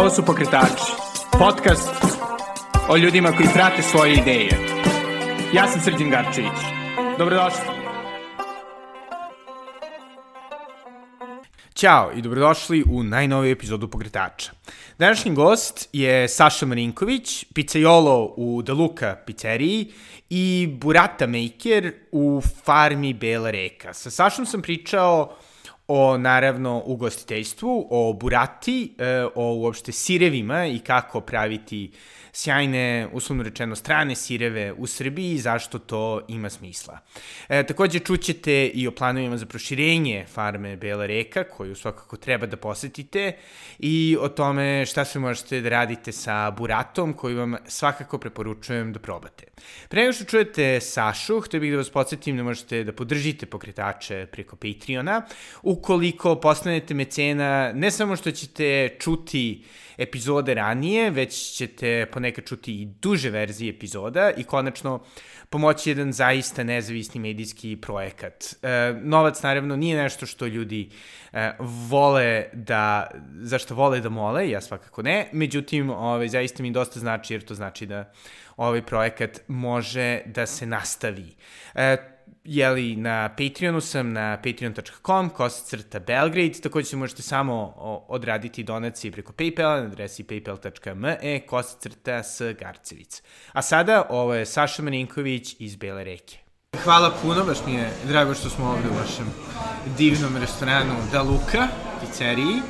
Ovo su Pokretači, podcast o ljudima koji prate svoje ideje. Ja sam Srđan Garčević. Dobrodošli. Ćao i dobrodošli u najnoviju epizodu Pokretača. Današnji gost je Saša Marinković, pizzaiolo u Deluka pizzeriji i burata maker u farmi Bela reka. Sa Sašom sam pričao o naravno ugostiteljstvu, o burati, e, o uopšte sirevima i kako praviti sjajne, uslovno rečeno, strane sireve u Srbiji i zašto to ima smisla. E, takođe čućete i o planovima za proširenje farme Bela reka, koju svakako treba da posetite, i o tome šta sve možete da radite sa buratom, koju vam svakako preporučujem da probate. Pre nego što čujete Sašu, htio bih da vas podsjetim da možete da podržite pokretače preko Patreona. Ukoliko postanete mecena, ne samo što ćete čuti epizode ranije, već ćete ponekad čuti i duže verzije epizoda i konačno pomoći jedan zaista nezavisni medijski projekat. E, novac naravno nije nešto što ljudi e, vole da, zašto vole da mole, ja svakako ne, međutim, ovaj, zaista mi dosta znači jer to znači da ovaj projekat može da se nastavi. E, jeli, na Patreonu sam, na patreon.com, kosacrta Belgrade, takođe se možete samo odraditi donacije preko Paypala na adresi paypal.me, kosacrta s Garcevic. A sada, ovo je Saša Marinković iz Bele reke. Hvala puno, baš mi je drago što smo ovde u vašem divnom restoranu Da Luka, pizzeriji.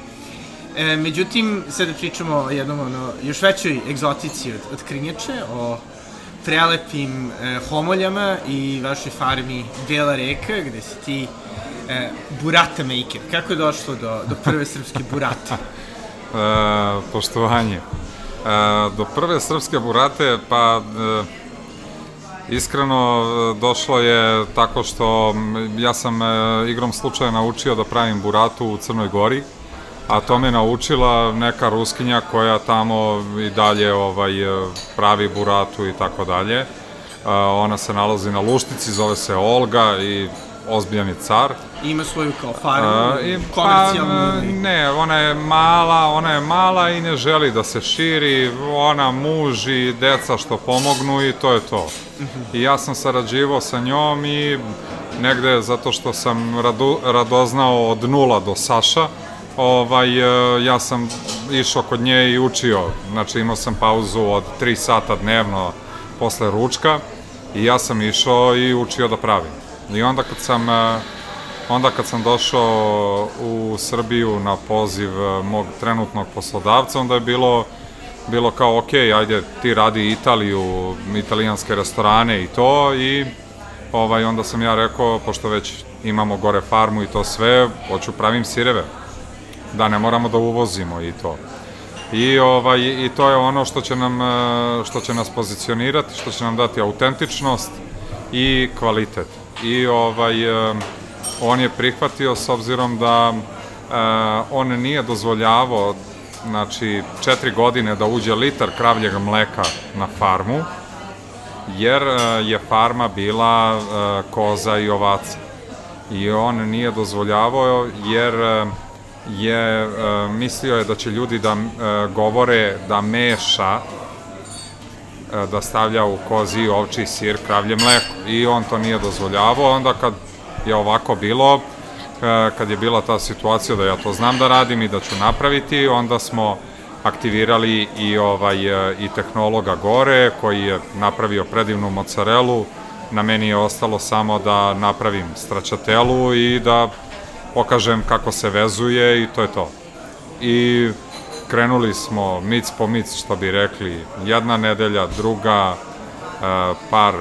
E, međutim, sada pričamo o jednom ono, još većoj egzotici od, od krinjače, o prelepim e, homoljama i vašoj farmi Bela reka, gde si ti e, burata maker. Kako je došlo do, do prve srpske burate? e, poštovanje. E, do prve srpske burate, pa e, iskreno došlo je tako što ja sam e, igrom slučaja naučio da pravim buratu u Crnoj Gori a to me naučila neka ruskinja koja tamo i dalje ovaj, pravi buratu i tako dalje. Ona se nalazi na Luštici, zove se Olga i ozbiljan je car. Ima svoju kao farmu, uh, i, komercijalnu? Pa, ne, ona je mala, ona je mala i ne želi da se širi, ona muž i deca što pomognu i to je to. Uh mhm. -huh. I ja sam sarađivao sa njom i negde zato što sam radu, radoznao od nula do Saša, ovaj, e, ja sam išao kod nje i učio, znači imao sam pauzu od 3 sata dnevno posle ručka i ja sam išao i učio da pravim. I onda kad sam, e, onda kad sam došao u Srbiju na poziv e, mog trenutnog poslodavca, onda je bilo bilo kao, ok, ajde, ti radi Italiju, italijanske restorane i to, i ovaj, onda sam ja rekao, pošto već imamo gore farmu i to sve, hoću pravim sireve da ne moramo da uvozimo i to. I, ovaj, I to je ono što će, nam, e, što će nas pozicionirati, što će nam dati autentičnost i kvalitet. I ovaj, e, on je prihvatio s obzirom da eh, on nije dozvoljavao znači četiri godine da uđe litar kravljeg mleka na farmu, jer je farma bila koza i ovaca. I on nije dozvoljavao jer je uh, mislio je da će ljudi da uh, govore da meša uh, da stavlja u kozi ovči sir, kravlje mleko. I on to nije dozvoljavao. Onda kad je ovako bilo kad je bila ta situacija da ja to znam da radim i da ću napraviti onda smo aktivirali i ovaj i tehnologa gore koji je napravio predivnu mozzarelu na meni je ostalo samo da napravim stračatelu i da pokažem kako se vezuje i to je to. I krenuli smo mic po mic, što bi rekli, jedna nedelja, druga, e, par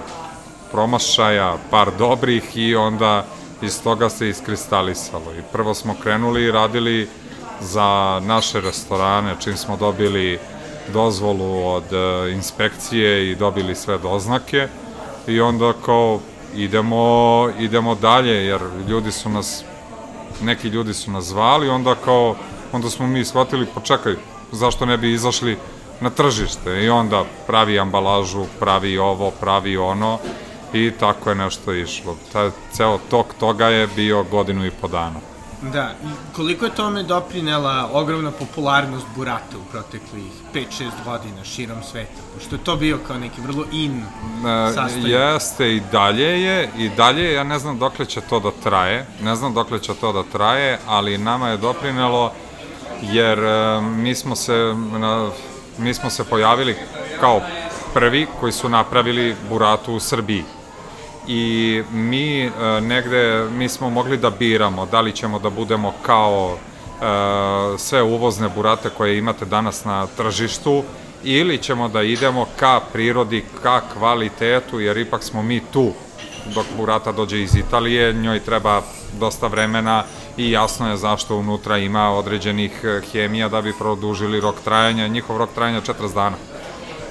promašaja, par dobrih i onda iz toga se iskristalisalo. I prvo smo krenuli i radili za naše restorane, čim smo dobili dozvolu od e, inspekcije i dobili sve doznake i onda kao idemo, idemo dalje jer ljudi su nas neki ljudi su nas zvali, onda kao, onda smo mi shvatili, počekaj, zašto ne bi izašli na tržište i onda pravi ambalažu, pravi ovo, pravi ono i tako je nešto išlo. Taj ceo tok toga je bio godinu i po dana. Da, i koliko je tome doprinela ogromna popularnost burata u proteklih 5-6 godina širom sveta, pošto je to bio kao neki vrlo in sastojak. Jeste i dalje je, i dalje je, ja ne znam dokle će to da traje, ne znam dokle će to da traje, ali nama je doprinelo jer e, mi smo se, na, mi smo se pojavili kao prvi koji su napravili buratu u Srbiji i mi e, negde, mi smo mogli da biramo da li ćemo da budemo kao e, sve uvozne burate koje imate danas na tržištu ili ćemo da idemo ka prirodi, ka kvalitetu, jer ipak smo mi tu. Dok burata dođe iz Italije, njoj treba dosta vremena i jasno je zašto unutra ima određenih e, hemija da bi produžili rok trajanja, njihov rok trajanja 40 dana,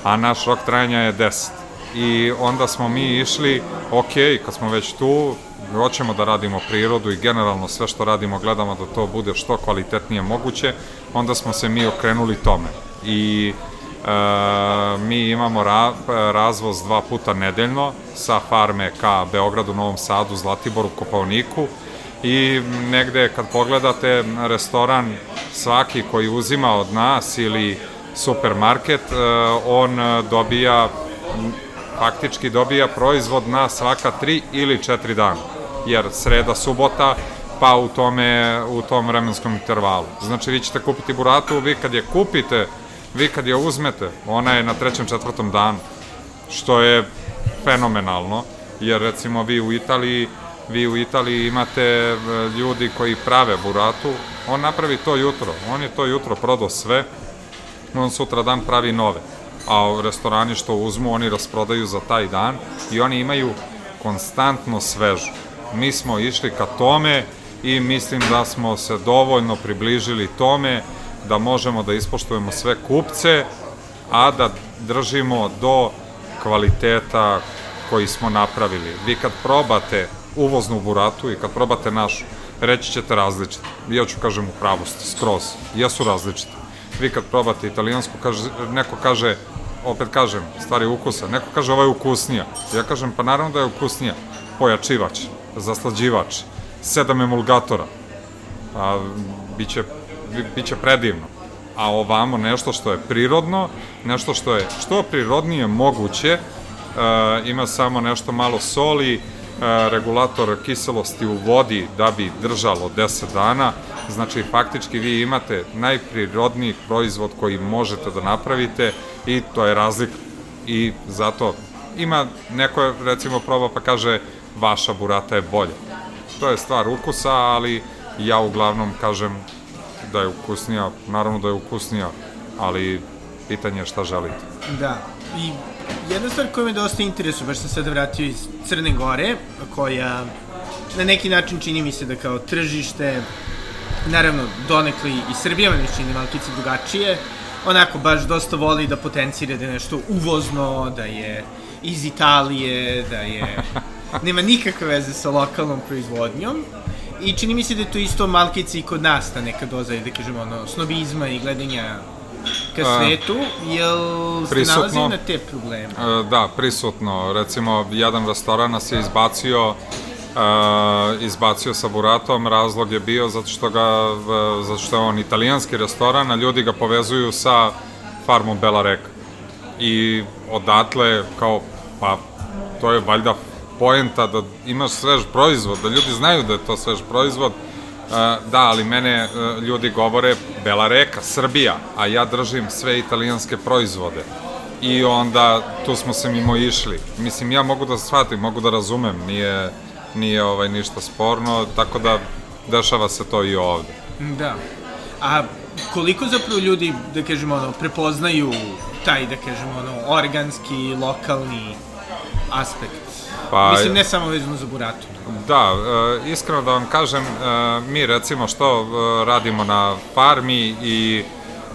a naš rok trajanja je 10 i onda smo mi išli, ok, kad smo već tu, hoćemo da radimo prirodu i generalno sve što radimo gledamo da to bude što kvalitetnije moguće, onda smo se mi okrenuli tome. I e, mi imamo ra, razvoz dva puta nedeljno sa farme ka Beogradu, Novom Sadu, Zlatiboru, Kopavniku i negde kad pogledate restoran svaki koji uzima od nas ili supermarket, e, on dobija faktički dobija proizvod na svaka tri ili četiri dana, jer sreda, subota, pa u, tome, u tom vremenskom intervalu. Znači, vi ćete kupiti buratu, vi kad je kupite, vi kad je uzmete, ona je na trećem, četvrtom danu, što je fenomenalno, jer recimo vi u Italiji, vi u Italiji imate e, ljudi koji prave buratu, on napravi to jutro, on je to jutro prodao sve, on sutra dan pravi nove a restorani što uzmu oni rasprodaju za taj dan i oni imaju konstantno svežu. Mi smo išli ka tome i mislim da smo se dovoljno približili tome da možemo da ispoštujemo sve kupce, a da držimo do kvaliteta koji smo napravili. Vi kad probate uvoznu buratu i kad probate našu, reći ćete različite. Ja ću kažem u pravosti, skroz. Jesu različite. Vi kad probate italijansku, kaže, neko kaže opet kažem, stvari ukusa. Neko kaže ovo je ukusnija. Ja kažem, pa naravno da je ukusnija. Pojačivač, zaslađivač, sedam emulgatora. A, biće, biće predivno. A ovamo nešto što je prirodno, nešto što je što prirodnije moguće, e, ima samo nešto malo soli, regulator kiselosti u vodi da bi držalo 10 dana, znači faktički vi imate najprirodniji proizvod koji možete da napravite i to je razlika. I zato ima neko recimo proba pa kaže vaša burata je bolja. To je stvar ukusa, ali ja uglavnom kažem da je ukusnija, naravno da je ukusnija, ali pitanje je šta želite. Da, i jedna stvar koja me dosta interesuje, baš sam sada vratio iz Crne Gore, koja na neki način čini mi se da kao tržište, naravno donekli i Srbija me čini malkice drugačije, onako baš dosta voli da potencira da je nešto uvozno, da je iz Italije, da je... Nema nikakve veze sa lokalnom proizvodnjom. I čini mi se da je to isto malkice i kod nas, ta neka doza, da kažemo, ono, snobizma i gledanja ka svetu, jel prisutno, nalazili na te probleme? Da, prisutno. Recimo, jedan restoran nas je izbacio uh, izbacio sa buratom, razlog je bio zato što ga, zato što je on italijanski restoran, a ljudi ga povezuju sa farmom Bela Reka. I odatle, kao, pa, to je valjda poenta da imaš svež proizvod, da ljudi znaju da je to svež proizvod, Uh, da, ali mene uh, ljudi govore Bela Reka, Srbija, a ja držim sve italijanske proizvode. I onda tu smo se mimo išli. Mislim, ja mogu da shvatim, mogu da razumem, nije nije ovaj ništa sporno, tako da dešava se to i ovde. Da. A koliko zapravo ljudi, da kažemo, ono, prepoznaju taj, da kažemo, ono, organski, lokalni aspekt? Pa, Mislim, ne samo vezano za buratu. Da, e, iskreno da vam kažem, e, mi recimo što e, radimo na farmi i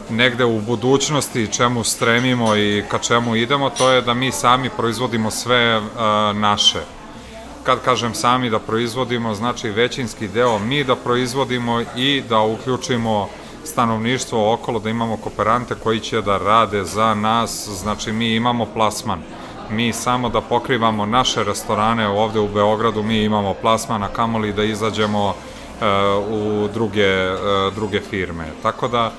negde u budućnosti čemu stremimo i ka čemu idemo, to je da mi sami proizvodimo sve naše kad kažem sami da proizvodimo, znači većinski deo mi da proizvodimo i da uključimo stanovništvo okolo, da imamo kooperante koji će da rade za nas, znači mi imamo plasman. Mi samo da pokrivamo naše restorane ovde u Beogradu, mi imamo plasman, a kamoli da izađemo u druge, druge firme. Tako da,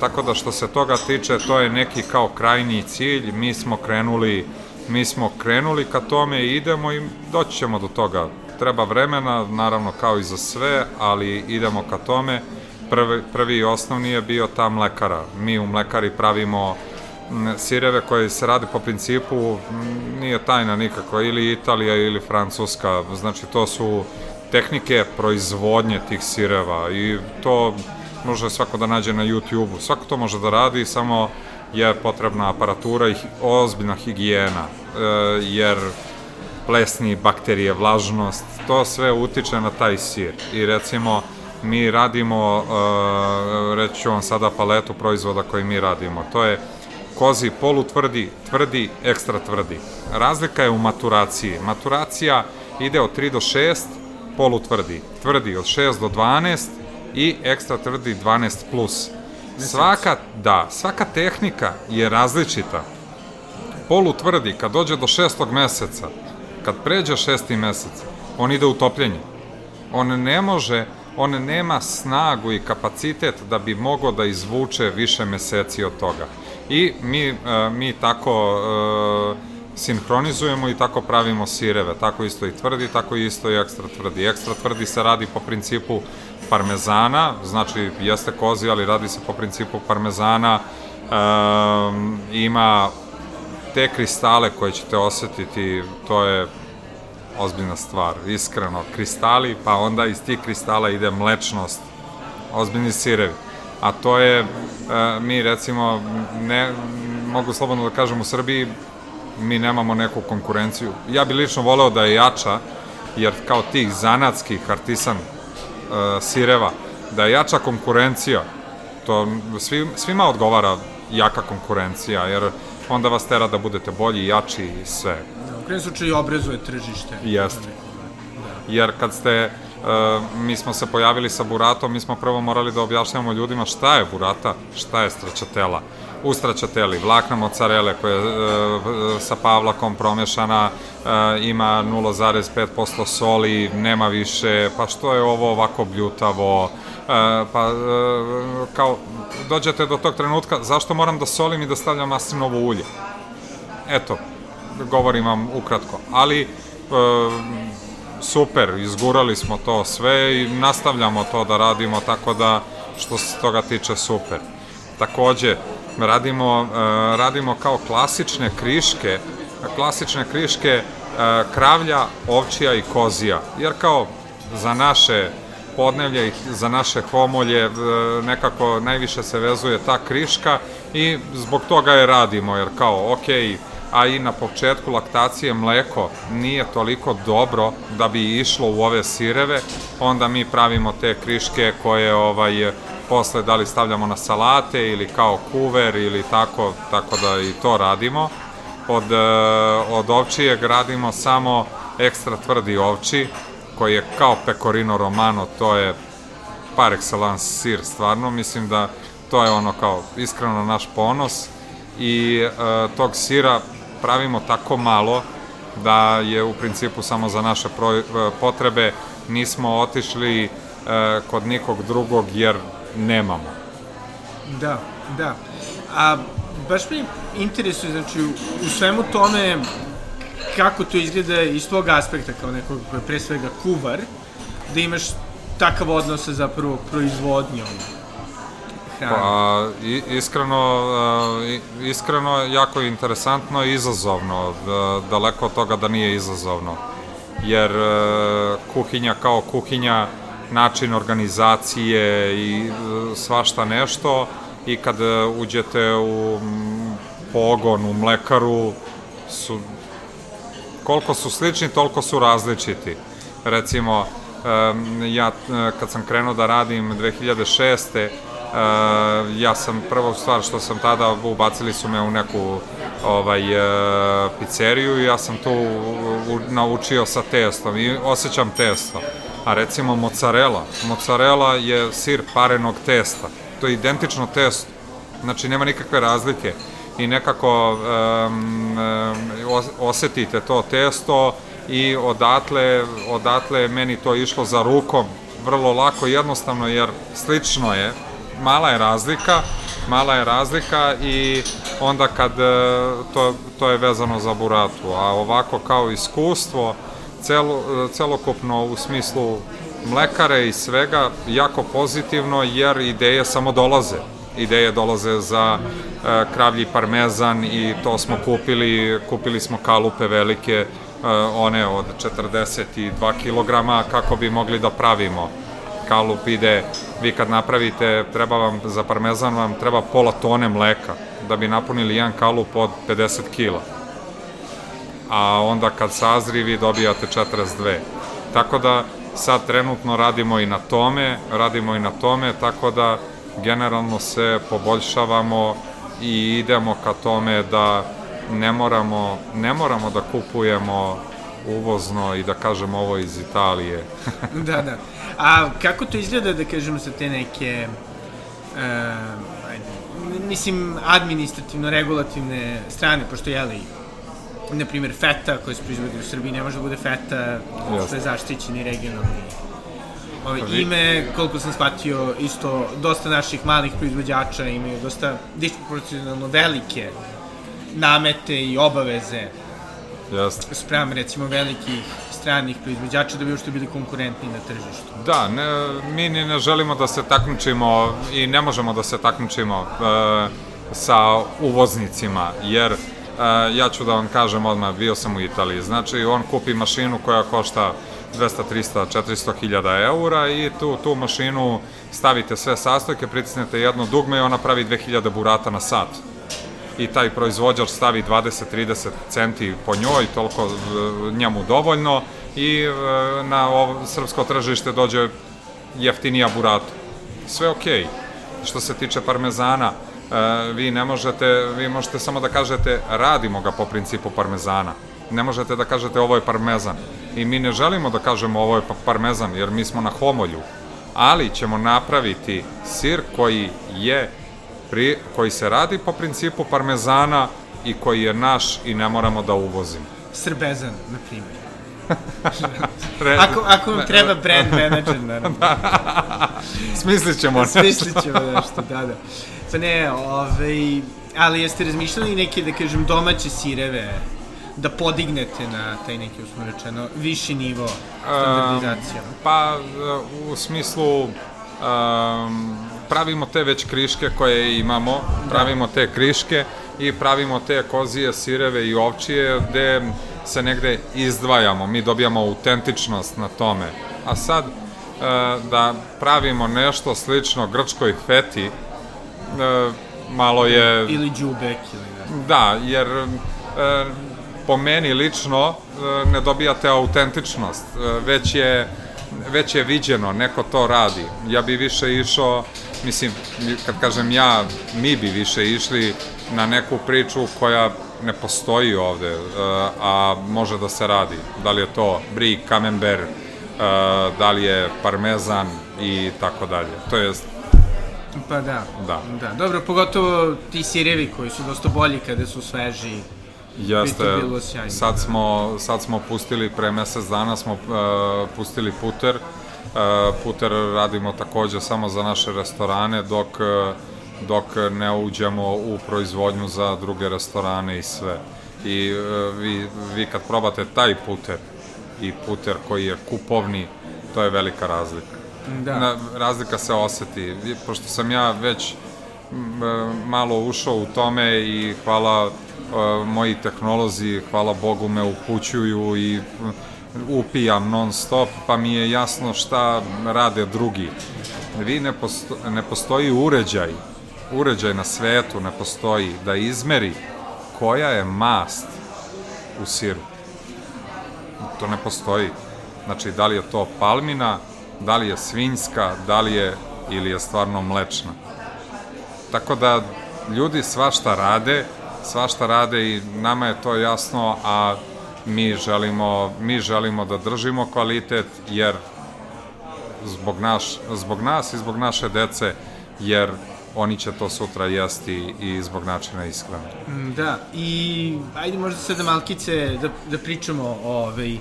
tako da što se toga tiče, to je neki kao krajnji cilj, mi smo krenuli mi smo krenuli ka tome i idemo i doći ćemo do toga. Treba vremena, naravno kao i za sve, ali idemo ka tome. Prvi, prvi i osnovni je bio ta mlekara. Mi u mlekari pravimo sireve koje se radi po principu, nije tajna nikako, ili Italija ili Francuska, znači to su tehnike proizvodnje tih sireva i to može svako da nađe na YouTube-u, svako to može da radi, samo je potrebna aparatura i ozbiljna higijena, e, jer plesni, bakterije, vlažnost, to sve utiče na taj sir. I recimo, mi radimo, e, reći ću vam sada paletu proizvoda koji mi radimo, to je kozi polutvrdi, tvrdi, ekstra tvrdi. Razlika je u maturaciji. Maturacija ide od 3 do 6, polutvrdi. Tvrdi od 6 do 12 i ekstra tvrdi 12 plus. Svaka, da, svaka tehnika je različita. Polutvrdi, kad dođe do šestog meseca, kad pređe šesti mesec, on ide u topljenje. On ne može, on nema snagu i kapacitet da bi mogao da izvuče više meseci od toga. I mi, e, mi tako e, sinhronizujemo i tako pravimo sireve, tako isto i tvrdi, tako isto i ekstra tvrdi. Ekstra tvrdi se radi po principu parmezana, znači jeste kozi, ali radi se po principu parmezana, ima te kristale koje ćete osetiti, to je ozbiljna stvar, iskreno, kristali, pa onda iz tih kristala ide mlečnost, ozbiljni sirevi. A to je, e, mi recimo, ne, mogu slobodno da kažem u Srbiji, mi nemamo neku konkurenciju. Ja bi lično voleo da je jača, jer kao tih zanatskih artisan uh, sireva, da je jača konkurencija, to svi, svima odgovara jaka konkurencija, jer onda vas tera da budete bolji jači i sve. Da, u krenom slučaju obrazuje tržište. Jeste. Da. Jer kad ste, mi smo se pojavili sa buratom, mi smo prvo morali da objašnjamo ljudima šta je burata, šta je stračatela. Ustračateli, vlakna mocarele koja je uh, sa pavlakom promešana, E, ima 0,5% soli, nema više, pa što je ovo ovako bljutavo, e, pa e, kao dođete do tog trenutka, zašto moram da solim i da stavljam maslinovo ulje? Eto, govorim vam ukratko, ali super, izgurali smo to sve i nastavljamo to da radimo, tako da što se toga tiče super. Takođe, radimo, radimo kao klasične kriške, klasične kriške e, kravlja, ovčija i kozija. Jer kao za naše podnevlje i za naše homolje e, nekako najviše se vezuje ta kriška i zbog toga je radimo, jer kao, ok, a i na početku laktacije mleko nije toliko dobro da bi išlo u ove sireve, onda mi pravimo te kriške koje ovaj posle da li stavljamo na salate ili kao kuver ili tako, tako da i to radimo. Od, e, od ovčije gradimo samo ekstra tvrdi ovči, koji je kao pecorino romano, to je par excellence sir, stvarno, mislim da to je ono kao iskreno naš ponos i e, tog sira pravimo tako malo da je u principu samo za naše e, potrebe nismo otišli e, kod nikog drugog jer nemamo. Da, da. A baš mi interesuje, znači, u svemu tome, kako to izgleda iz tvog aspekta, kao nekog pre svega kuvar, da imaš takav odnos sa zapravo proizvodnjom? Pa, iskreno, iskreno, jako interesantno i izazovno, daleko od toga da nije izazovno, jer e, kuhinja kao kuhinja, način organizacije i e, svašta nešto, i kad e, uđete u pogon, u mlekaru, su, koliko su slični, toliko su različiti. Recimo, ja e, kad sam krenuo da radim 2006. E, ja sam prva stvar što sam tada ubacili su me u neku ovaj pizzeriju i ja sam tu naučio sa testom i osjećam testo. A recimo mozzarella, mozzarella je sir parenog testa. To je identično testo, znači nema nikakve razlike. I nekako um, um, osetite to testo i odatle, odatle meni to išlo za rukom, vrlo lako, jednostavno, jer slično je, mala je razlika, mala je razlika i onda kad e, to, to je vezano za buratu, a ovako kao iskustvo, celo, celokupno u smislu mlekare i svega jako pozitivno jer ideje samo dolaze. Ideje dolaze za e, kravlji parmezan i to smo kupili, kupili smo kalupe velike, e, one od 42 kg kako bi mogli da pravimo. Kalup ide, vi kad napravite, treba vam, za parmezan vam treba pola tone mleka da bi napunili jedan kalup od 50 kg. A onda kad sazri vi dobijate 42. Tako da sad trenutno radimo i na tome, radimo i na tome, tako da generalno se poboljšavamo i idemo ka tome da ne moramo, ne moramo da kupujemo uvozno i da kažemo ovo iz Italije. da, da. A kako to izgleda da kažemo sa te neke uh, ajde, mislim administrativno regulativne strane pošto je li na primjer feta koja se proizvodi u Srbiji ne može da bude feta što je zaštićeni regionalni Ove, pa ime, koliko sam shvatio, isto dosta naših malih proizvođača imaju dosta disproporcionalno velike namete i obaveze Jeste. sprem recimo velikih stranih proizvođača da bi uopšte bili konkurentni na tržištu. Da, ne, mi ni ne želimo da se takmičimo i ne možemo da se takmičimo e, sa uvoznicima, jer e, ja ću da vam kažem odmah, bio sam u Italiji, znači on kupi mašinu koja košta 200, 300, 400 hiljada eura i tu, tu mašinu stavite sve sastojke, pritisnete jedno dugme i ona pravi 2000 burata na sat. I taj proizvođač stavi 20-30 centi po njoj, toliko e, njemu dovoljno i e, na ovo srpsko tržište dođe jeftinija burata. Sve okej. Okay. Što se tiče parmezana, e, vi ne možete, vi možete samo da kažete radimo ga po principu parmezana. Ne možete da kažete ovo je parmezan i mi ne želimo da kažemo ovo je parmezan, jer mi smo na homolju, ali ćemo napraviti sir koji je pri, koji se radi po principu parmezana i koji je naš i ne moramo da uvozimo. Srbezan, na primjer. ako, ako vam treba brand manager, naravno. Smislit ćemo nešto. Smislit ćemo nešto, da, da. Pa ne, ovaj, ali jeste razmišljali neke, da kažem, domaće sireve da podignete na taj neki, usmo rečeno, viši nivo standardizacijom? Um, pa, u smislu, um, pravimo te već kriške koje imamo, pravimo te kriške i pravimo te kozije, sireve i ovčije gde se negde izdvajamo, mi dobijamo autentičnost na tome. A sad, da pravimo nešto slično grčkoj feti, malo je... Ili džubek ili ne. Da, jer po meni lično e, ne dobijate autentičnost, e, već je, već je viđeno, neko to radi. Ja bi više išao, mislim, kad kažem ja, mi bi više išli na neku priču koja ne postoji ovde, e, a može da se radi. Da li je to brie, camembert, da li je parmezan i tako dalje. To je Pa da. Da. da. Dobro, pogotovo ti sirevi koji su dosta bolji kada su sveži Jeste, sad smo, sad smo pustili, pre mesec dana smo uh, pustili puter, uh, puter radimo takođe samo za naše restorane, dok, uh, dok ne uđemo u proizvodnju za druge restorane i sve. I uh, vi, vi kad probate taj puter i puter koji je kupovni, to je velika razlika. Da. Na, razlika se oseti, pošto sam ja već malo ušao u tome i hvala moji tehnolozi, hvala Bogu, me upućuju i upijam non stop, pa mi je jasno šta rade drugi. Vi ne, posto, ne postoji uređaj, uređaj na svetu ne postoji da izmeri koja je mast u siru. To ne postoji. Znači, da li je to palmina, da li je svinjska, da li je ili je stvarno mlečna. Tako da ljudi svašta rade, svašta rade i nama je to jasno, a mi želimo, mi želimo da držimo kvalitet, jer zbog, naš, zbog nas i zbog naše dece, jer oni će to sutra jesti i zbog načina ishrane. Mm, da, i ajde možda sada malkice da, da pričamo o ovaj,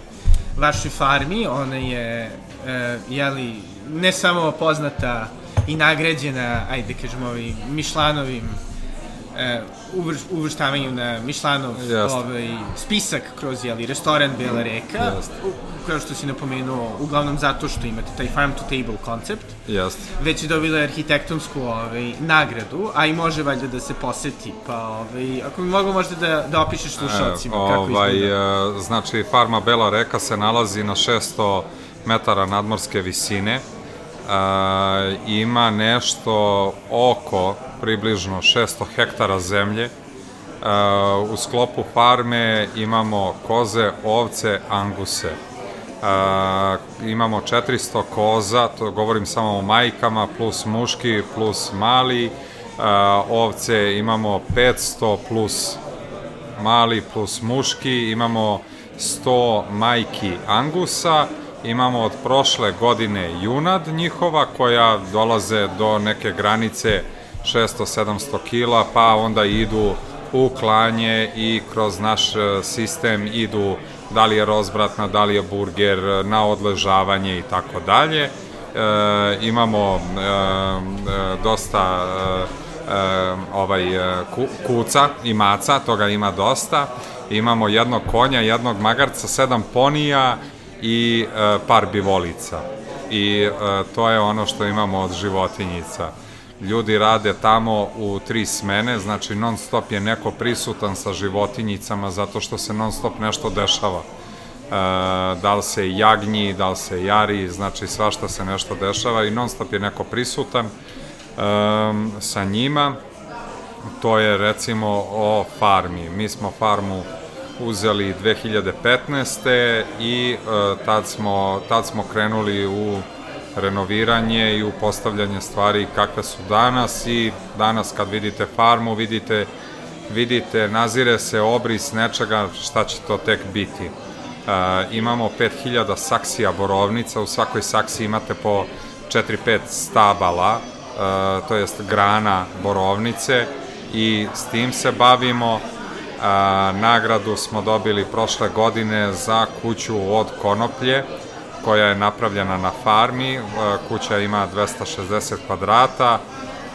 vašoj farmi, ona je, e, jeli, ne samo poznata i nagrađena, ajde da kažemo, ovim Mišlanovim e, uvrštavanju na Mišlanov ovaj, spisak kroz jeli, restoran Bela reka, u, kao što si napomenuo, uglavnom zato što imate taj farm to table koncept, Jeste. već je dobila arhitektonsku ovaj, nagradu, a i može valjda da se poseti, pa ovaj, ako bi moglo možda da, da opišeš slušalcima kako ovaj, izgleda. e, znači, farma Bela reka se nalazi na 600 metara nadmorske visine. E, ima nešto oko približno 600 hektara zemlje. E, u sklopu farme imamo koze, ovce, anguse. E, imamo 400 koza, to govorim samo o majkama, plus muški, plus mali. E, ovce imamo 500 plus mali plus muški, imamo 100 majki angusa, imamo od prošle godine junad njihova koja dolaze do neke granice 600-700 kila, pa onda idu u klanje i kroz naš e, sistem idu da li je rozbratna, da li je burger, na odležavanje i tako dalje. E, imamo e, e, dosta e, e, ovaj e, ku, kuca i maca, toga ima dosta. Imamo jednog konja, jednog magarca, sedam ponija i e, par bivolica. I e, to je ono što imamo od životinjica. Ljudi rade tamo u tri smene, znači non stop je neko prisutan sa životinjicama zato što se non stop nešto dešava. E, da li se jagnji, da li se jari, znači svašta se nešto dešava i non stop je neko prisutan um, sa njima. To je recimo o farmi. Mi smo farmu uzeli 2015. i uh, tad, smo, tad smo krenuli u renoviranje i u postavljanje stvari kakve su danas i danas kad vidite farmu vidite vidite, nazire se obris nečega šta će to tek biti. Uh, imamo 5000 saksija borovnica, u svakoj saksiji imate po 4-5 stabala, uh, to jest grana borovnice i s tim se bavimo. Uh, nagradu smo dobili prošle godine za kuću od konoplje, koja je napravljena na farmi. Uh, kuća ima 260 kvadrata,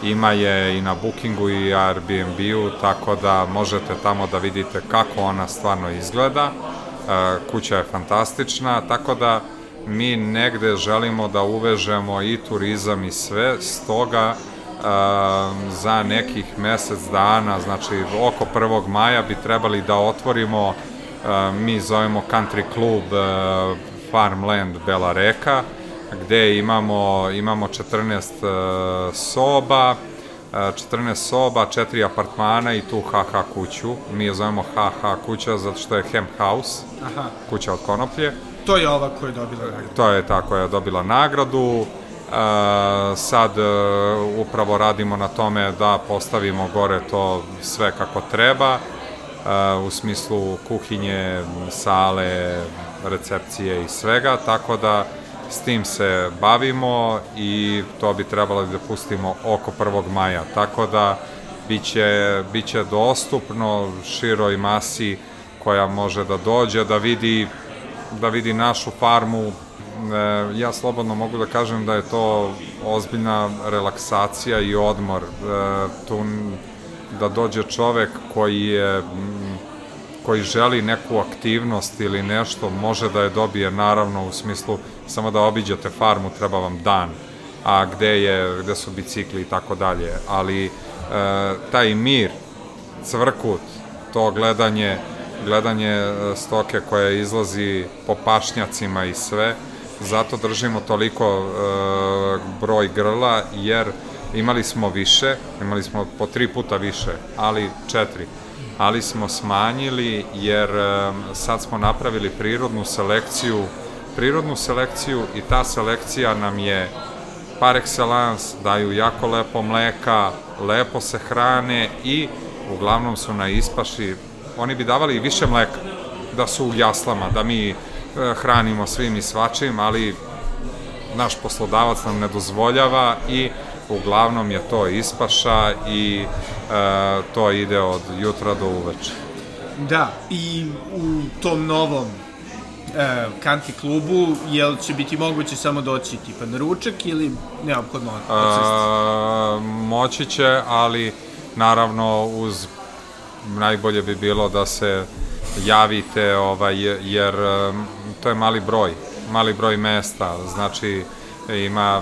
ima je i na Bookingu i Airbnb-u, tako da možete tamo da vidite kako ona stvarno izgleda. E, kuća je fantastična, tako da mi negde želimo da uvežemo i turizam i sve, stoga e, za nekih mesec dana, znači oko 1. maja bi trebali da otvorimo, e, mi zovemo Country Club Farmland Bela Reka, gde imamo, imamo 14 soba, 14 soba, 4 apartmana i tu HH kuću. Mi je zovemo HH kuća zato što je Hemp House, Aha, kuća od konoplje. to je ova koja je dobila nagradu. To je ta koja je dobila nagradu. E, sad e, upravo radimo na tome da postavimo gore to sve kako treba, e, u smislu kuhinje, sale, recepcije i svega, tako da s tim se bavimo i to bi trebalo da pustimo oko 1. maja, tako da biće, biće dostupno široj masi koja može da dođe, da vidi da vidi našu farmu, e, ja slobodno mogu da kažem da je to ozbiljna relaksacija i odmor. E, tu da dođe čovek koji je koji želi neku aktivnost ili nešto, može da je dobije naravno u smislu samo da obiđete farmu treba vam dan, a gde je gde su bicikli i tako dalje, ali e, taj mir, cvrkut, to gledanje gledanje e, stoke koja izlazi po pašnjacima i sve, zato držimo toliko e, broj grla, jer imali smo više, imali smo po tri puta više, ali četiri, ali smo smanjili jer sad smo napravili prirodnu selekciju, prirodnu selekciju i ta selekcija nam je par excellence, daju jako lepo mleka, lepo se hrane i uglavnom su na ispaši, oni bi davali više mleka da su u jaslama, da mi e, hranimo svim i svačim, ali naš poslodavac nam ne dozvoljava i uglavnom je to ispaša i e, to ide od jutra do uveče. Da, i u tom novom e, kanti klubu, jel će biti moguće samo doći tipa na ručak ili neophodno odsesti? A, moći će, ali naravno uz najbolje bi bilo da se javite ovaj jer em, to je mali broj mali broj mesta znači ima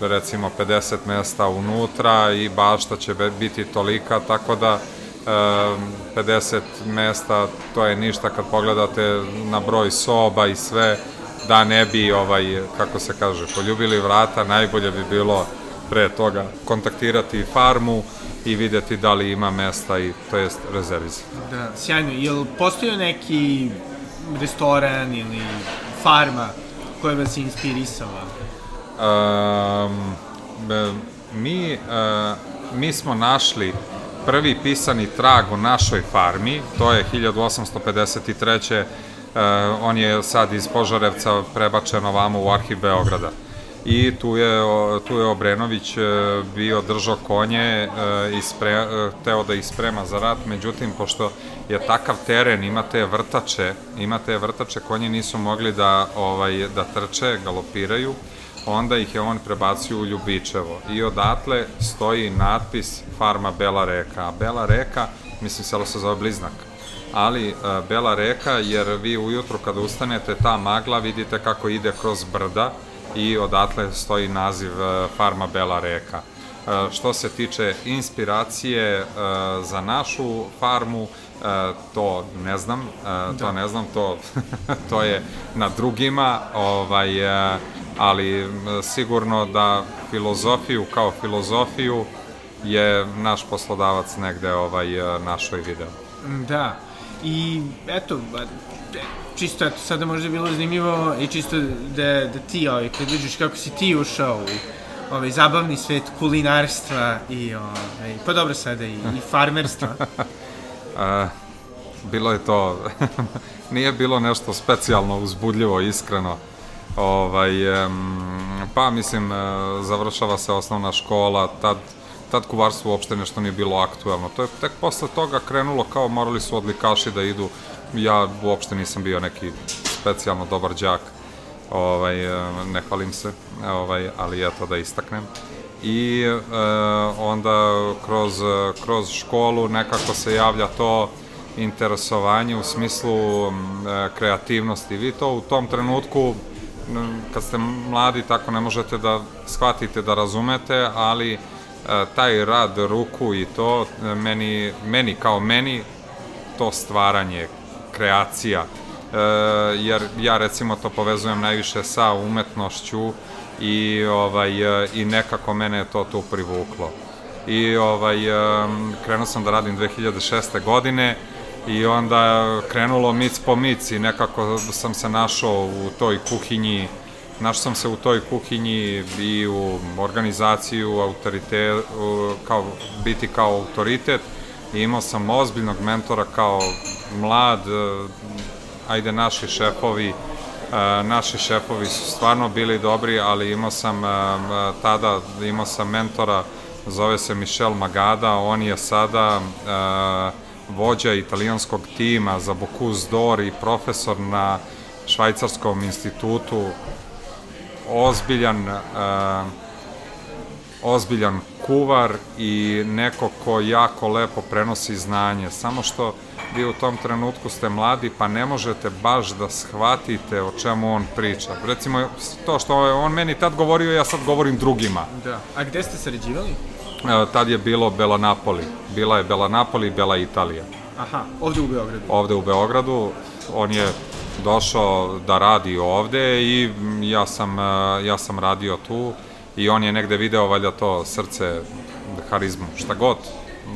recimo 50 mesta unutra i bašta će biti tolika tako da em, 50 mesta to je ništa kad pogledate na broj soba i sve da ne bi ovaj kako se kaže poljubili vrata najbolje bi bilo pre toga kontaktirati farmu i videti da li ima mesta i to jest rezervizati. Da, sjajno. Jel postoji neki restoran ili farma koja vas je inspirisala? Mi, e, mi smo našli prvi pisani trag u našoj farmi, to je 1853. E, on je sad iz Požarevca prebačen ovamo u arhiv Beograda. I tu je, tu je Obrenović e, bio držao konje i spre, teo da ih sprema za rat, međutim, pošto je takav teren, ima te vrtače, ima te vrtače, konji nisu mogli da, ovaj, da trče, galopiraju, onda ih je on prebacio u Ljubičevo. I odatle stoji natpis farma Bela reka, a Bela reka, mislim selo se zove Bliznak, ali e, Bela reka jer vi ujutru kada ustanete ta magla vidite kako ide kroz brda i odatle stoji naziv e, farma Bela reka. E, što se tiče inspiracije e, za našu farmu, e, to ne znam, to ne znam, to, to je na drugima, ovaj, ali m, sigurno da filozofiju kao filozofiju je naš poslodavac negde ovaj, našo i video. Da. I eto, e, čisto eto, sada možda je bilo zanimljivo i čisto da, da ti ovaj, približiš kako si ti ušao u ovaj, zabavni svet kulinarstva i ovaj, pa dobro sada i, i farmerstva. E, bilo je to, nije bilo nešto specijalno uzbudljivo, iskreno. Ovaj, pa mislim, e, završava se osnovna škola, tad, tad kuvarstvo uopšte nešto nije bilo aktuelno. To je tek posle toga krenulo kao morali su odlikaši da idu. Ja uopšte nisam bio neki specijalno dobar đak. Ovaj, e, ne hvalim se, ovaj, ali eto da istaknem i e, onda kroz, kroz školu nekako se javlja to interesovanje u smislu e, kreativnosti. Vi to u tom trenutku, kad ste mladi, tako ne možete da shvatite, da razumete, ali e, taj rad ruku i to, e, meni, meni kao meni, to stvaranje, kreacija, jer ja recimo to povezujem najviše sa umetnošću i ovaj e, i nekako mene je to tu privuklo. I ovaj krenuo sam da radim 2006. godine i onda krenulo mic po mic i nekako sam se našao u toj kuhinji Našao sam se u toj kuhinji i u organizaciju, autorite, u, kao, biti kao autoritet i imao sam ozbiljnog mentora kao mlad, e, ajde naši šefovi, e, naši šefovi su stvarno bili dobri, ali imao sam e, tada, imao sam mentora, zove se Michel Magada, on je sada e, vođa italijanskog tima za Bocuse d'Or i profesor na Švajcarskom institutu, ozbiljan ozbiljan kuvar i neko ko jako lepo prenosi znanje, samo što vi u tom trenutku ste mladi pa ne možete baš da shvatite o čemu on priča. Recimo to što je on meni tad govorio, ja sad govorim drugima. da. A gde ste sarađivali? E, tad je bilo Bela Napoli. Bila je Bela Napoli i Bela Italija. Aha, ovde u Beogradu. Ovde u Beogradu, on je došao da radi ovde i ja sam, e, ja sam radio tu i on je negde video valjda to srce, harizmu, šta god,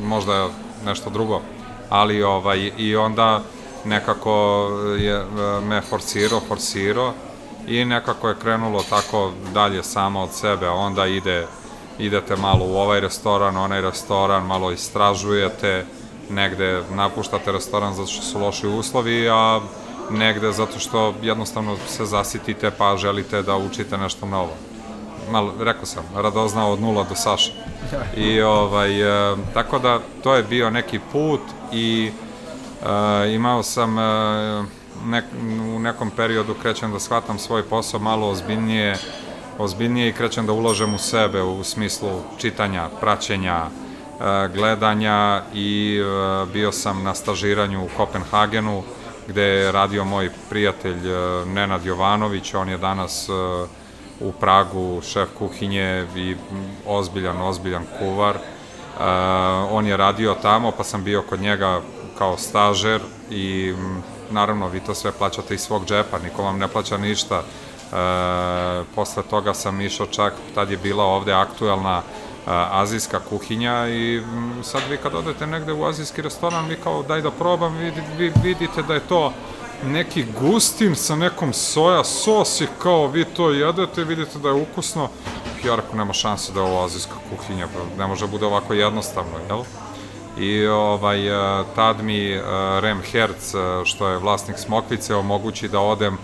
možda nešto drugo, ali ovaj, i onda nekako je me forsirao, forsirao i nekako je krenulo tako dalje samo od sebe, onda ide, idete malo u ovaj restoran, onaj restoran, malo istražujete, negde napuštate restoran zato što su loši uslovi, a negde zato što jednostavno se zasitite pa želite da učite nešto novo. Malo, rekao sam, radoznao od nula do Saša. I ovaj, e, tako da to je bio neki put i e, imao sam e, nek, u nekom periodu krećem da shvatam svoj posao malo ozbiljnije, ozbiljnije i krećem da uložem u sebe u smislu čitanja, praćenja, e, gledanja i e, bio sam na stažiranju u Kopenhagenu gde je radio moj prijatelj e, Nenad Jovanović, on je danas u Pragu šef kuhinje i ozbiljan, ozbiljan kuvar. On je radio tamo, pa sam bio kod njega kao stažer i naravno vi to sve plaćate iz svog džepa, niko vam ne plaća ništa. E, posle toga sam išao čak, tad je bila ovde aktuelna azijska kuhinja i sad vi kad odete negde u azijski restoran, vi kao daj da probam, vi, vi vidite da je to neki gustin sa nekom soja sos i kao vi to jedete, vidite da je ukusno. Rekao, nema šanse da je ovo azijska kuhinja, ne može da bude ovako jednostavno, jel? I ovaj, tad mi Rem Herc, što je vlasnik Smokvice, omogući da odem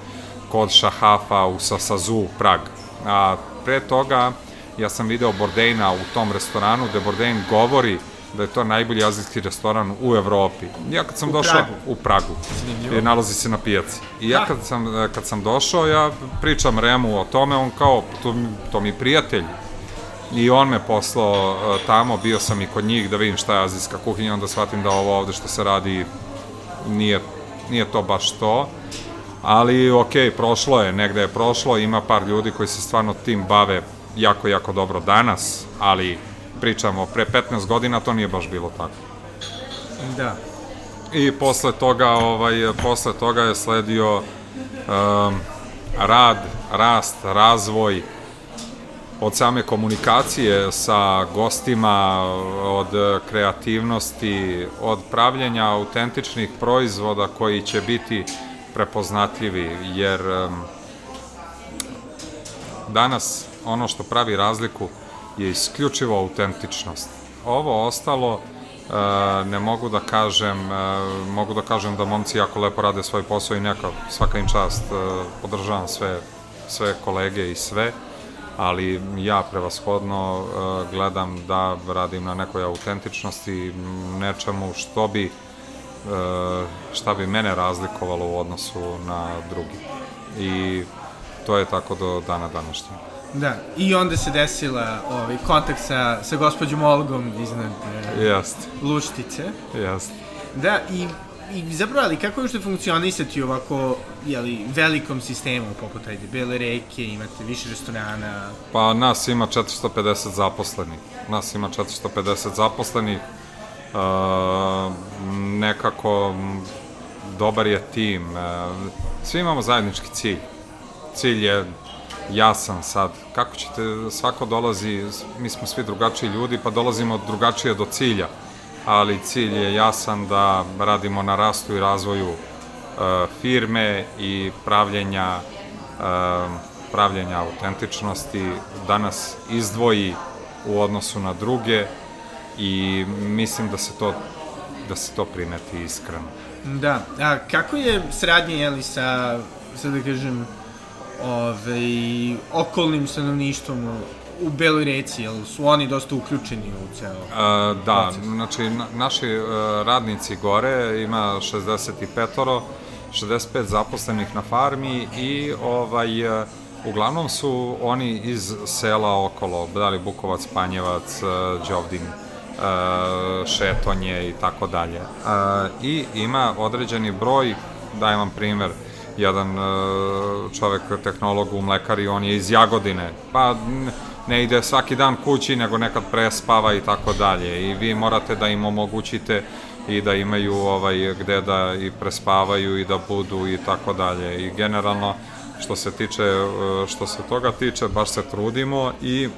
kod Šahafa u Sasazu, Prag. A pre toga ja sam video Bordejna u tom restoranu, gde Bordejn govori da je to najbolji azijski restoran u Evropi. Ja kad sam u došao Pragu. u Pragu, Zanimljivo. nalazi se na pijaci. I ja kad sam, kad sam došao, ja pričam Remu o tome, on kao, to, to mi prijatelj. I on me poslao e, tamo, bio sam i kod njih da vidim šta je azijska kuhinja, onda shvatim da ovo ovde što se radi nije, nije to baš to. Ali, ok, prošlo je, negde je prošlo, ima par ljudi koji se stvarno tim bave jako, jako dobro danas, ali pričamo, pre 15 godina to nije baš bilo tako. Da. I posle toga, ovaj, posle toga je sledio um, rad, rast, razvoj od same komunikacije sa gostima, od kreativnosti, od pravljenja autentičnih proizvoda koji će biti prepoznatljivi, jer um, danas ono što pravi razliku je isključivo autentičnost. Ovo ostalo e, ne mogu da kažem, e, mogu da kažem da momci jako lepo rade svoj posao i neka, svaka im čast, e, podržavam sve, sve kolege i sve, ali ja prevashodno gledam da radim na nekoj autentičnosti, nečemu što bi, šta bi mene razlikovalo u odnosu na drugi. I to je tako do dana današnjeg. Da, i onda se desila ovaj, kontakt sa, sa gospođom Olgom iznad e, Jest, Luštice. jest. Da, i, i zapravo, ali kako je što funkcionisati u ovako, jeli, velikom sistemu, poput ajde, Bele reke, imate više restorana, Pa nas ima 450 zaposlenih. Nas ima 450 zaposlenih. E, nekako dobar je tim. E, svi imamo zajednički cilj. Cilj je jasan sad. Kako ćete, svako dolazi, mi smo svi drugačiji ljudi, pa dolazimo drugačije do cilja. Ali cilj je jasan da radimo na rastu i razvoju e, firme i pravljenja e, pravljenja autentičnosti da nas izdvoji u odnosu na druge i mislim da se to da se to primeti iskreno. Da, a kako je sradnje, jeli, sa, sad da kažem, ovaj, okolnim stanovništvom u, Beloj reci, jel su oni dosta uključeni u ceo... E, da, Proces. znači na, naši e, radnici gore ima 65 65 zaposlenih na farmi i ovaj e, uglavnom su oni iz sela okolo, da li Bukovac, Panjevac, e, Đovdin, Šetonje i tako dalje. I ima određeni broj, dajem vam primer, jedan e, čovek tehnolog u mlekari, on je iz Jagodine, pa ne ide svaki dan kući, nego nekad prespava i tako dalje. I vi morate da im omogućite i da imaju ovaj gde da i prespavaju i da budu i tako dalje. I generalno što se tiče e, što se toga tiče baš se trudimo i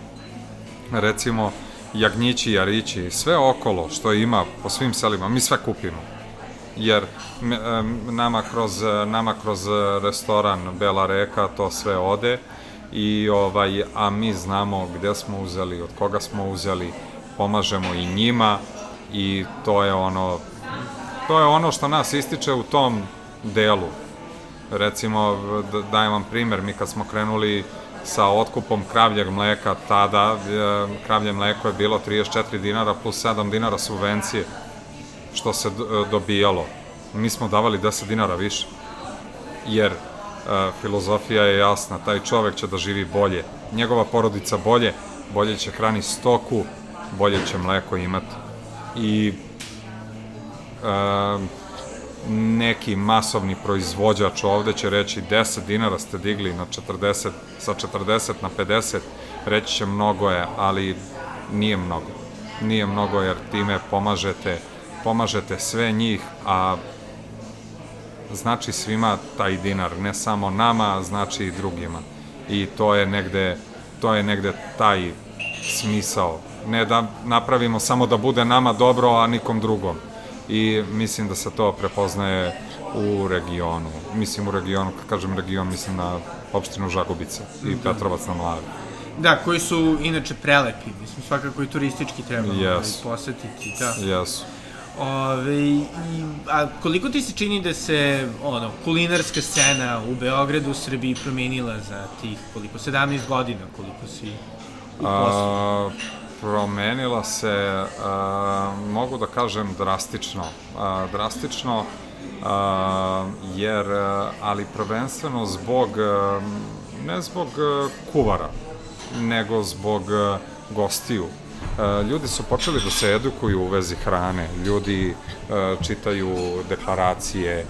recimo jagnjići, jarići, sve okolo što ima po svim selima, mi sve kupimo. Jer em, nama kroz, nama kroz restoran Bela reka to sve ode i ovaj a mi znamo gde smo uzeli, od koga smo uzeli, pomažemo i njima i to je ono to je ono što nas ističe u tom delu. Recimo, da- dajem vam primer, mi kad smo krenuli sa otkupom kravljeg mleka, tada e, kravlje mleko je bilo 34 dinara plus 7 dinara subvencije, što se e, dobijalo. Mi smo davali 10 dinara više. jer e, filozofija je jasna, taj čovek će da živi bolje, njegova porodica bolje, bolje će hrani stoku, bolje će mleko imati. I e, neki masovni proizvođač ovde će reći 10 dinara ste digli na 40, sa 40 na 50, reći će mnogo je, ali nije mnogo. Nije mnogo jer time pomažete, pomažete sve njih, a znači svima taj dinar, ne samo nama, znači i drugima. I to je negde, to je negde taj smisao. Ne da napravimo samo da bude nama dobro, a nikom drugom. I mislim da se to prepoznaje u regionu. Mislim u regionu, kad kažem region, mislim na opštinu Žagubica i da. Petrovac na Mlavi. Da, koji su inače prelepi, mislim svakako i turistički treba yes. posetiti, da. Jesu. Ove, i, a koliko ti se čini da se ono, kulinarska scena u Beogradu, u Srbiji promenila za tih koliko, 17 godina, koliko si u poslu? promenila se, a, mogu da kažem, drastično. A, drastično, a, jer, ali prvenstveno zbog, ne zbog kuvara, nego zbog gostiju E, ljudi su počeli da se edukuju u vezi hrane, ljudi čitaju deklaracije,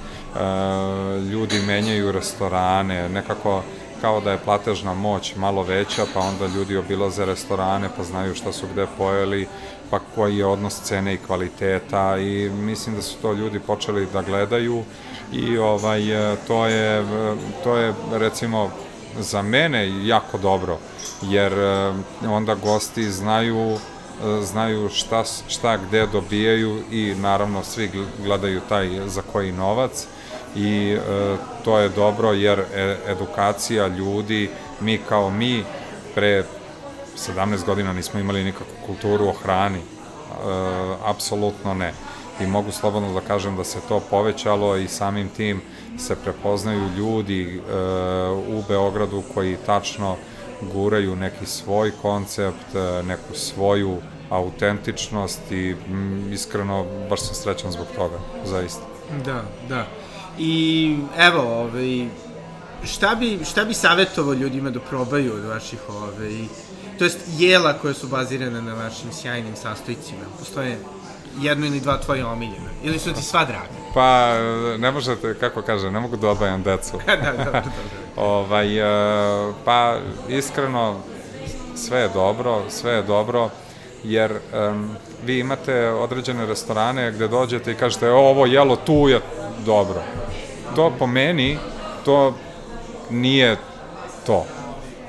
ljudi menjaju restorane, nekako kao da je platežna moć malo veća, pa onda ljudi obilaze restorane, pa znaju šta su gde pojeli, pa koji je odnos cene i kvaliteta i mislim da su to ljudi počeli da gledaju i ovaj to je to je recimo za mene jako dobro jer onda gosti znaju znaju šta, šta gde dobijaju i naravno svi gledaju taj za koji novac i e, to je dobro jer e, edukacija ljudi, mi kao mi pre 17 godina nismo imali nikakvu kulturu o hrani, e, apsolutno ne. I mogu slobodno da kažem da se to povećalo i samim tim se prepoznaju ljudi e, u Beogradu koji tačno guraju neki svoj koncept, e, neku svoju autentičnost i m, iskreno baš sam srećan zbog toga, zaista. Da, da. I evo, ovaj, šta bi, šta bi savjetovao ljudima da probaju od vaših ovaj, to jest jela koje su bazirane na vašim sjajnim sastojcima? Postoje jedno ili dva tvoje omiljene? Ili su ti sva draga? Pa, ne možete, kako kaže, ne mogu da odvajam decu. da, dobro, dobro. ovaj, uh, pa, iskreno, sve je dobro, sve je dobro, jer um, vi imate određene restorane gde dođete i kažete, ovo jelo tu je dobro. To po meni, to nije to.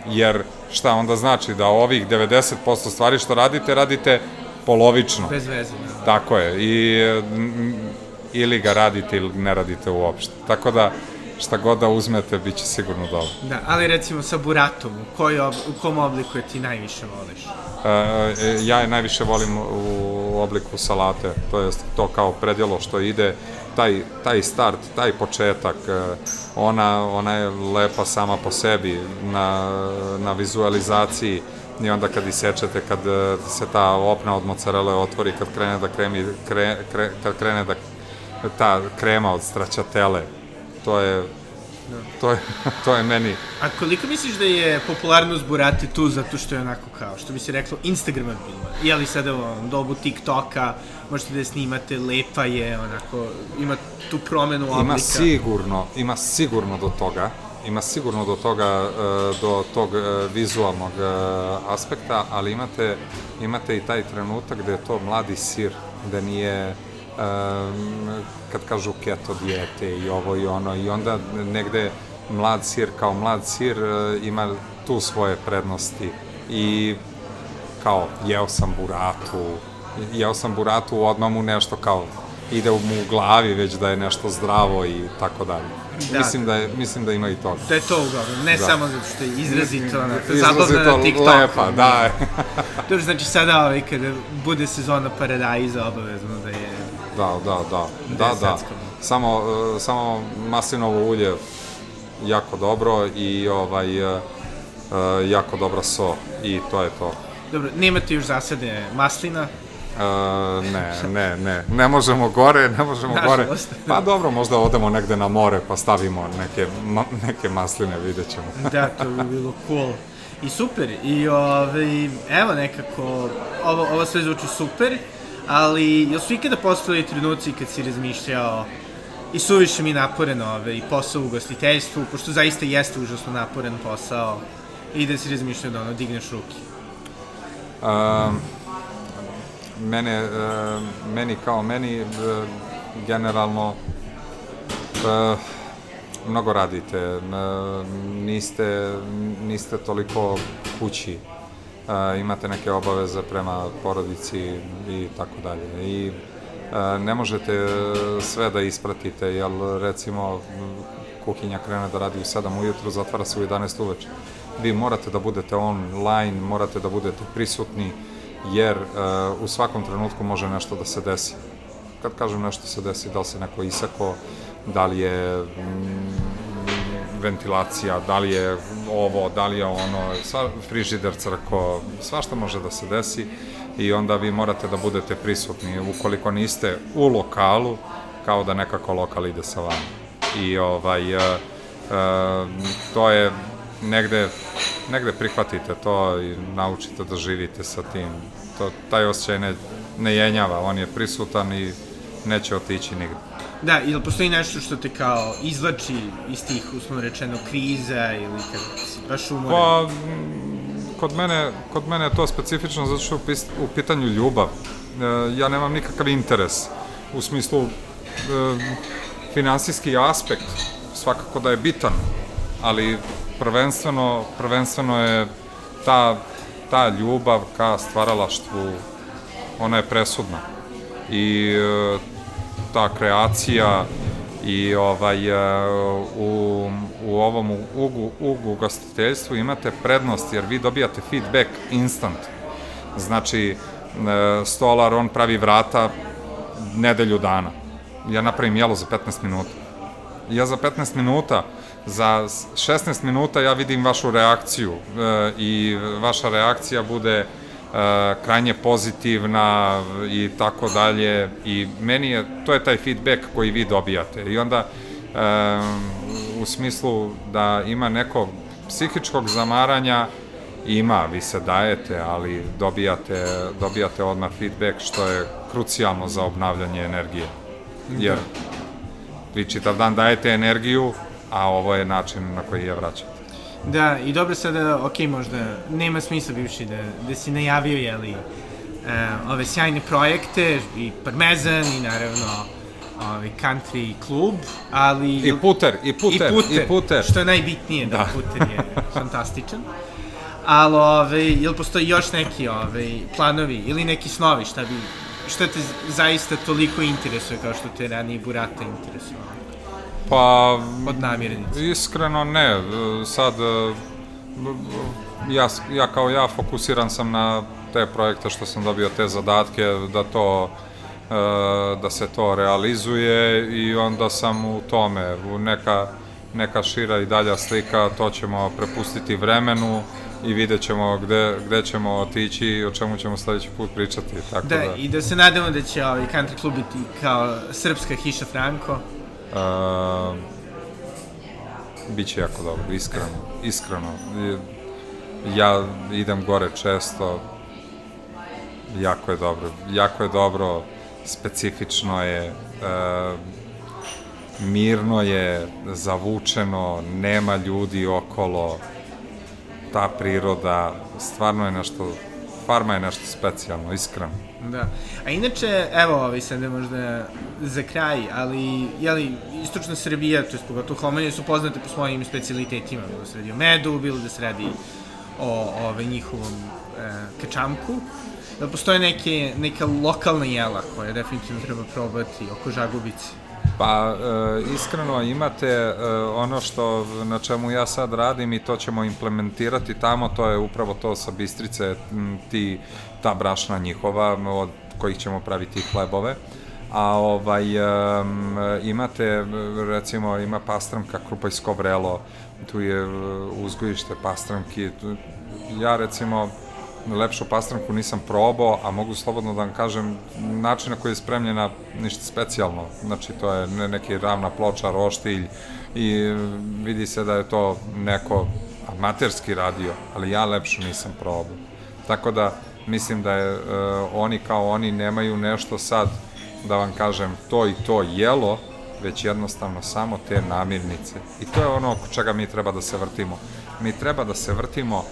Jer šta onda znači da ovih 90% stvari što radite, radite polovično. Bez veze. Tako je. I ili ga radite ili ne radite uopšte. Tako da šta god da uzmete, bit će sigurno dobro. Da, ali recimo sa buratom, u, koji ob, u kom obliku je ti najviše voliš? E, ja je najviše volim u obliku salate, to jest to kao predjelo što ide, taj, taj start, taj početak, e, ona, ona je lepa sama po sebi na, na vizualizaciji, i onda kad isečete, kad e, se ta opna od mozzarelle otvori, kad krene da kremi, kre, kre, kad krene da ta krema od straćatele, to je. To je, to je meni... A koliko misliš da je popularnost Burati tu zato što je onako kao, što bi se reklo, Instagramabilna? Je li sada u dobu TikToka, možete da je snimate, lepa je, onako, ima tu promenu oblika? Ima sigurno, ima sigurno do toga, ima sigurno do toga, e, do tog e, vizualnog e, aspekta, ali imate, imate i taj trenutak gde je to mladi sir, gde nije kad kažu keto dijete i ovo i ono i onda negde mlad sir kao mlad sir ima tu svoje prednosti. I kao jeo sam buratu jeo sam buratu odmah mu nešto kao ide mu u glavi već da je nešto zdravo i tako dalje. Da, mislim da je mislim da ima i toga. Da je to uglavnom, ne da. samo zato što je izrazito ona zabavna na TikToku. Lepa, da. Dobro, znači sada ovaj kada bude sezona paradajza obavezno da je Da, da, da. Da, da. Samo, uh, samo maslinovo ulje jako dobro i ovaj uh, jako dobra so i to je to. Dobro, nemate još zasade maslina, Uh, ne, ne, ne, ne možemo gore, ne možemo gore. Pa dobro, možda odemo negde na more pa stavimo neke, ma, neke masline, vidjet ćemo. da, to bi bilo cool. I super, i ovaj, evo nekako, ovo, ovo sve zvuči super, ali jel su ikada postojali trenuci kad si razmišljao i suviše mi naporen ove, i posao u gostiteljstvu, pošto zaista jeste užasno naporen posao, i da si razmišljao da ono, digneš ruke. Um, mene, uh, meni kao meni, uh, generalno, uh, mnogo radite, uh, niste, niste toliko kući, uh, imate neke obaveze prema porodici i tako dalje. I uh, ne možete sve da ispratite, jer recimo kuhinja krene da radi u 7 ujutru, zatvara se u 11 uveče. Vi morate da budete online, morate da budete prisutni, jer uh, u svakom trenutku može nešto da se desi. Kad kažem nešto se desi, da li se neko isako, da li je mm, ventilacija, da li je ovo, da li je ono, sva, frižider crko, svašta može da se desi i onda vi morate da budete prisutni. Ukoliko niste u lokalu, kao da nekako lokal ide sa vama. I ovaj, uh, uh, to je negde, negde prihvatite to i naučite da živite sa tim. To, taj osjećaj ne, ne jenjava, on je prisutan i neće otići nigde. Da, ili postoji nešto što te kao izlači iz tih, uslovno rečeno, kriza ili kad si baš umoran? Pa, m, kod mene, kod mene je to specifično zato što je u pitanju ljubav. E, ja nemam nikakav interes u smislu e, finansijski aspekt svakako da je bitan, ali prvenstveno, prvenstveno je ta, ta ljubav ka stvaralaštvu, ona je presudna. I e, ta kreacija i ovaj, e, u, u ovom ugu, ugu gostiteljstvu imate prednost jer vi dobijate feedback instant. Znači, e, stolar, on pravi vrata nedelju dana. Ja napravim jelo za 15 minuta. Ja za 15 minuta za 16 minuta ja vidim vašu reakciju e, i vaša reakcija bude e, krajnje pozitivna i tako dalje. I meni je, to je taj feedback koji vi dobijate. I onda e, u smislu da ima nekog psihičkog zamaranja ima, vi se dajete, ali dobijate, dobijate odmah feedback što je krucijalno za obnavljanje energije. Jer vi čitav dan dajete energiju, a ovo je način na koji je vraćate. Da, i dobro sada, ok, možda nema smisla bivši da, da si najavio, jeli, uh, ove sjajne projekte, i Parmezan, i naravno ovaj country klub, ali... I puter, i puter, i puter, i puter. što je najbitnije, da, da puter je fantastičan. Ali, ove, jel postoji još neki ove, planovi ili neki snovi, šta bi, šta te zaista toliko interesuje kao što te ranije Burata interesovalo? Pa, Od namirnice. iskreno ne, sad ja, ja kao ja fokusiran sam na te projekte što sam dobio te zadatke da to da se to realizuje i onda sam u tome u neka, neka šira i dalja slika to ćemo prepustiti vremenu i vidjet ćemo gde, gde ćemo otići i o čemu ćemo sledeći put pričati. Tako Da, da, i da se nadamo da će ovaj country klub biti kao srpska hiša Franko. Uh, biće jako dobro, iskreno, iskreno. Ja idem gore često, jako je dobro, jako je dobro, specifično je, uh, mirno je, zavučeno, nema ljudi okolo, ta priroda, stvarno je nešto, farma je nešto specijalno, iskreno. Da. A inače, evo, ovaj, sad je možda za kraj, ali, jeli, istočna Srbija, to je pogotovo Homenje, su poznate po svojim specialitetima, bilo se radi o medu, bilo da se radi o ovaj, njihovom e, kačamku. Da postoje neke, neka lokalna jela koje definitivno treba probati oko žagubice. Pa, e, iskreno imate e, ono što na čemu ja sad radim i to ćemo implementirati tamo, to je upravo to sa Bistrice, ti, ta brašna njihova, od kojih ćemo praviti hlebove. A ovaj, e, imate, recimo, ima pastramka krupajsko vrelo, tu je uzgojište pastramki. Ja, recimo, lepšu pastramku nisam probao, a mogu slobodno da vam kažem, način na koji je spremljena ništa specijalno. Znači, to je ne, neki ravna ploča, roštilj i vidi se da je to neko amaterski radio, ali ja lepšu nisam probao. Tako da, mislim da je, uh, oni kao oni nemaju nešto sad, da vam kažem, to i to jelo, već jednostavno samo te namirnice. I to je ono oko čega mi treba da se vrtimo. Mi treba da se vrtimo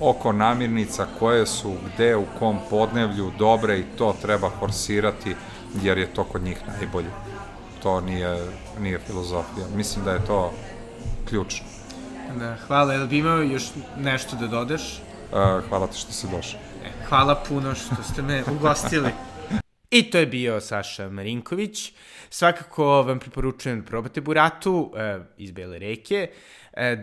oko namirnica koje su gde, u kom podnevlju dobre i to treba forsirati jer je to kod njih najbolje. To nije, nije filozofija. Mislim da je to ključno. Da, hvala. Jel bi imao još nešto da dodaš? Uh, hvala ti što si došao. E, hvala puno što ste me ugostili. I to je bio Saša Marinković. Svakako vam preporučujem da probate buratu e, iz Bele reke, e,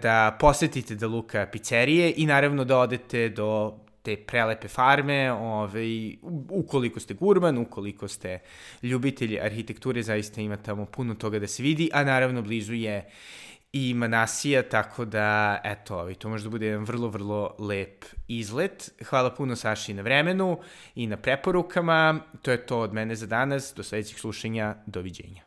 da posetite da Luka pizzerije i naravno da odete do te prelepe farme, ovaj, ukoliko ste gurman, ukoliko ste ljubitelji arhitekture, zaista ima tamo puno toga da se vidi, a naravno blizu je i Manasija, tako da, eto, ovaj, to može da bude jedan vrlo, vrlo lep izlet. Hvala puno Saši na vremenu i na preporukama. To je to od mene za danas. Do sledećeg slušanja. Doviđenja.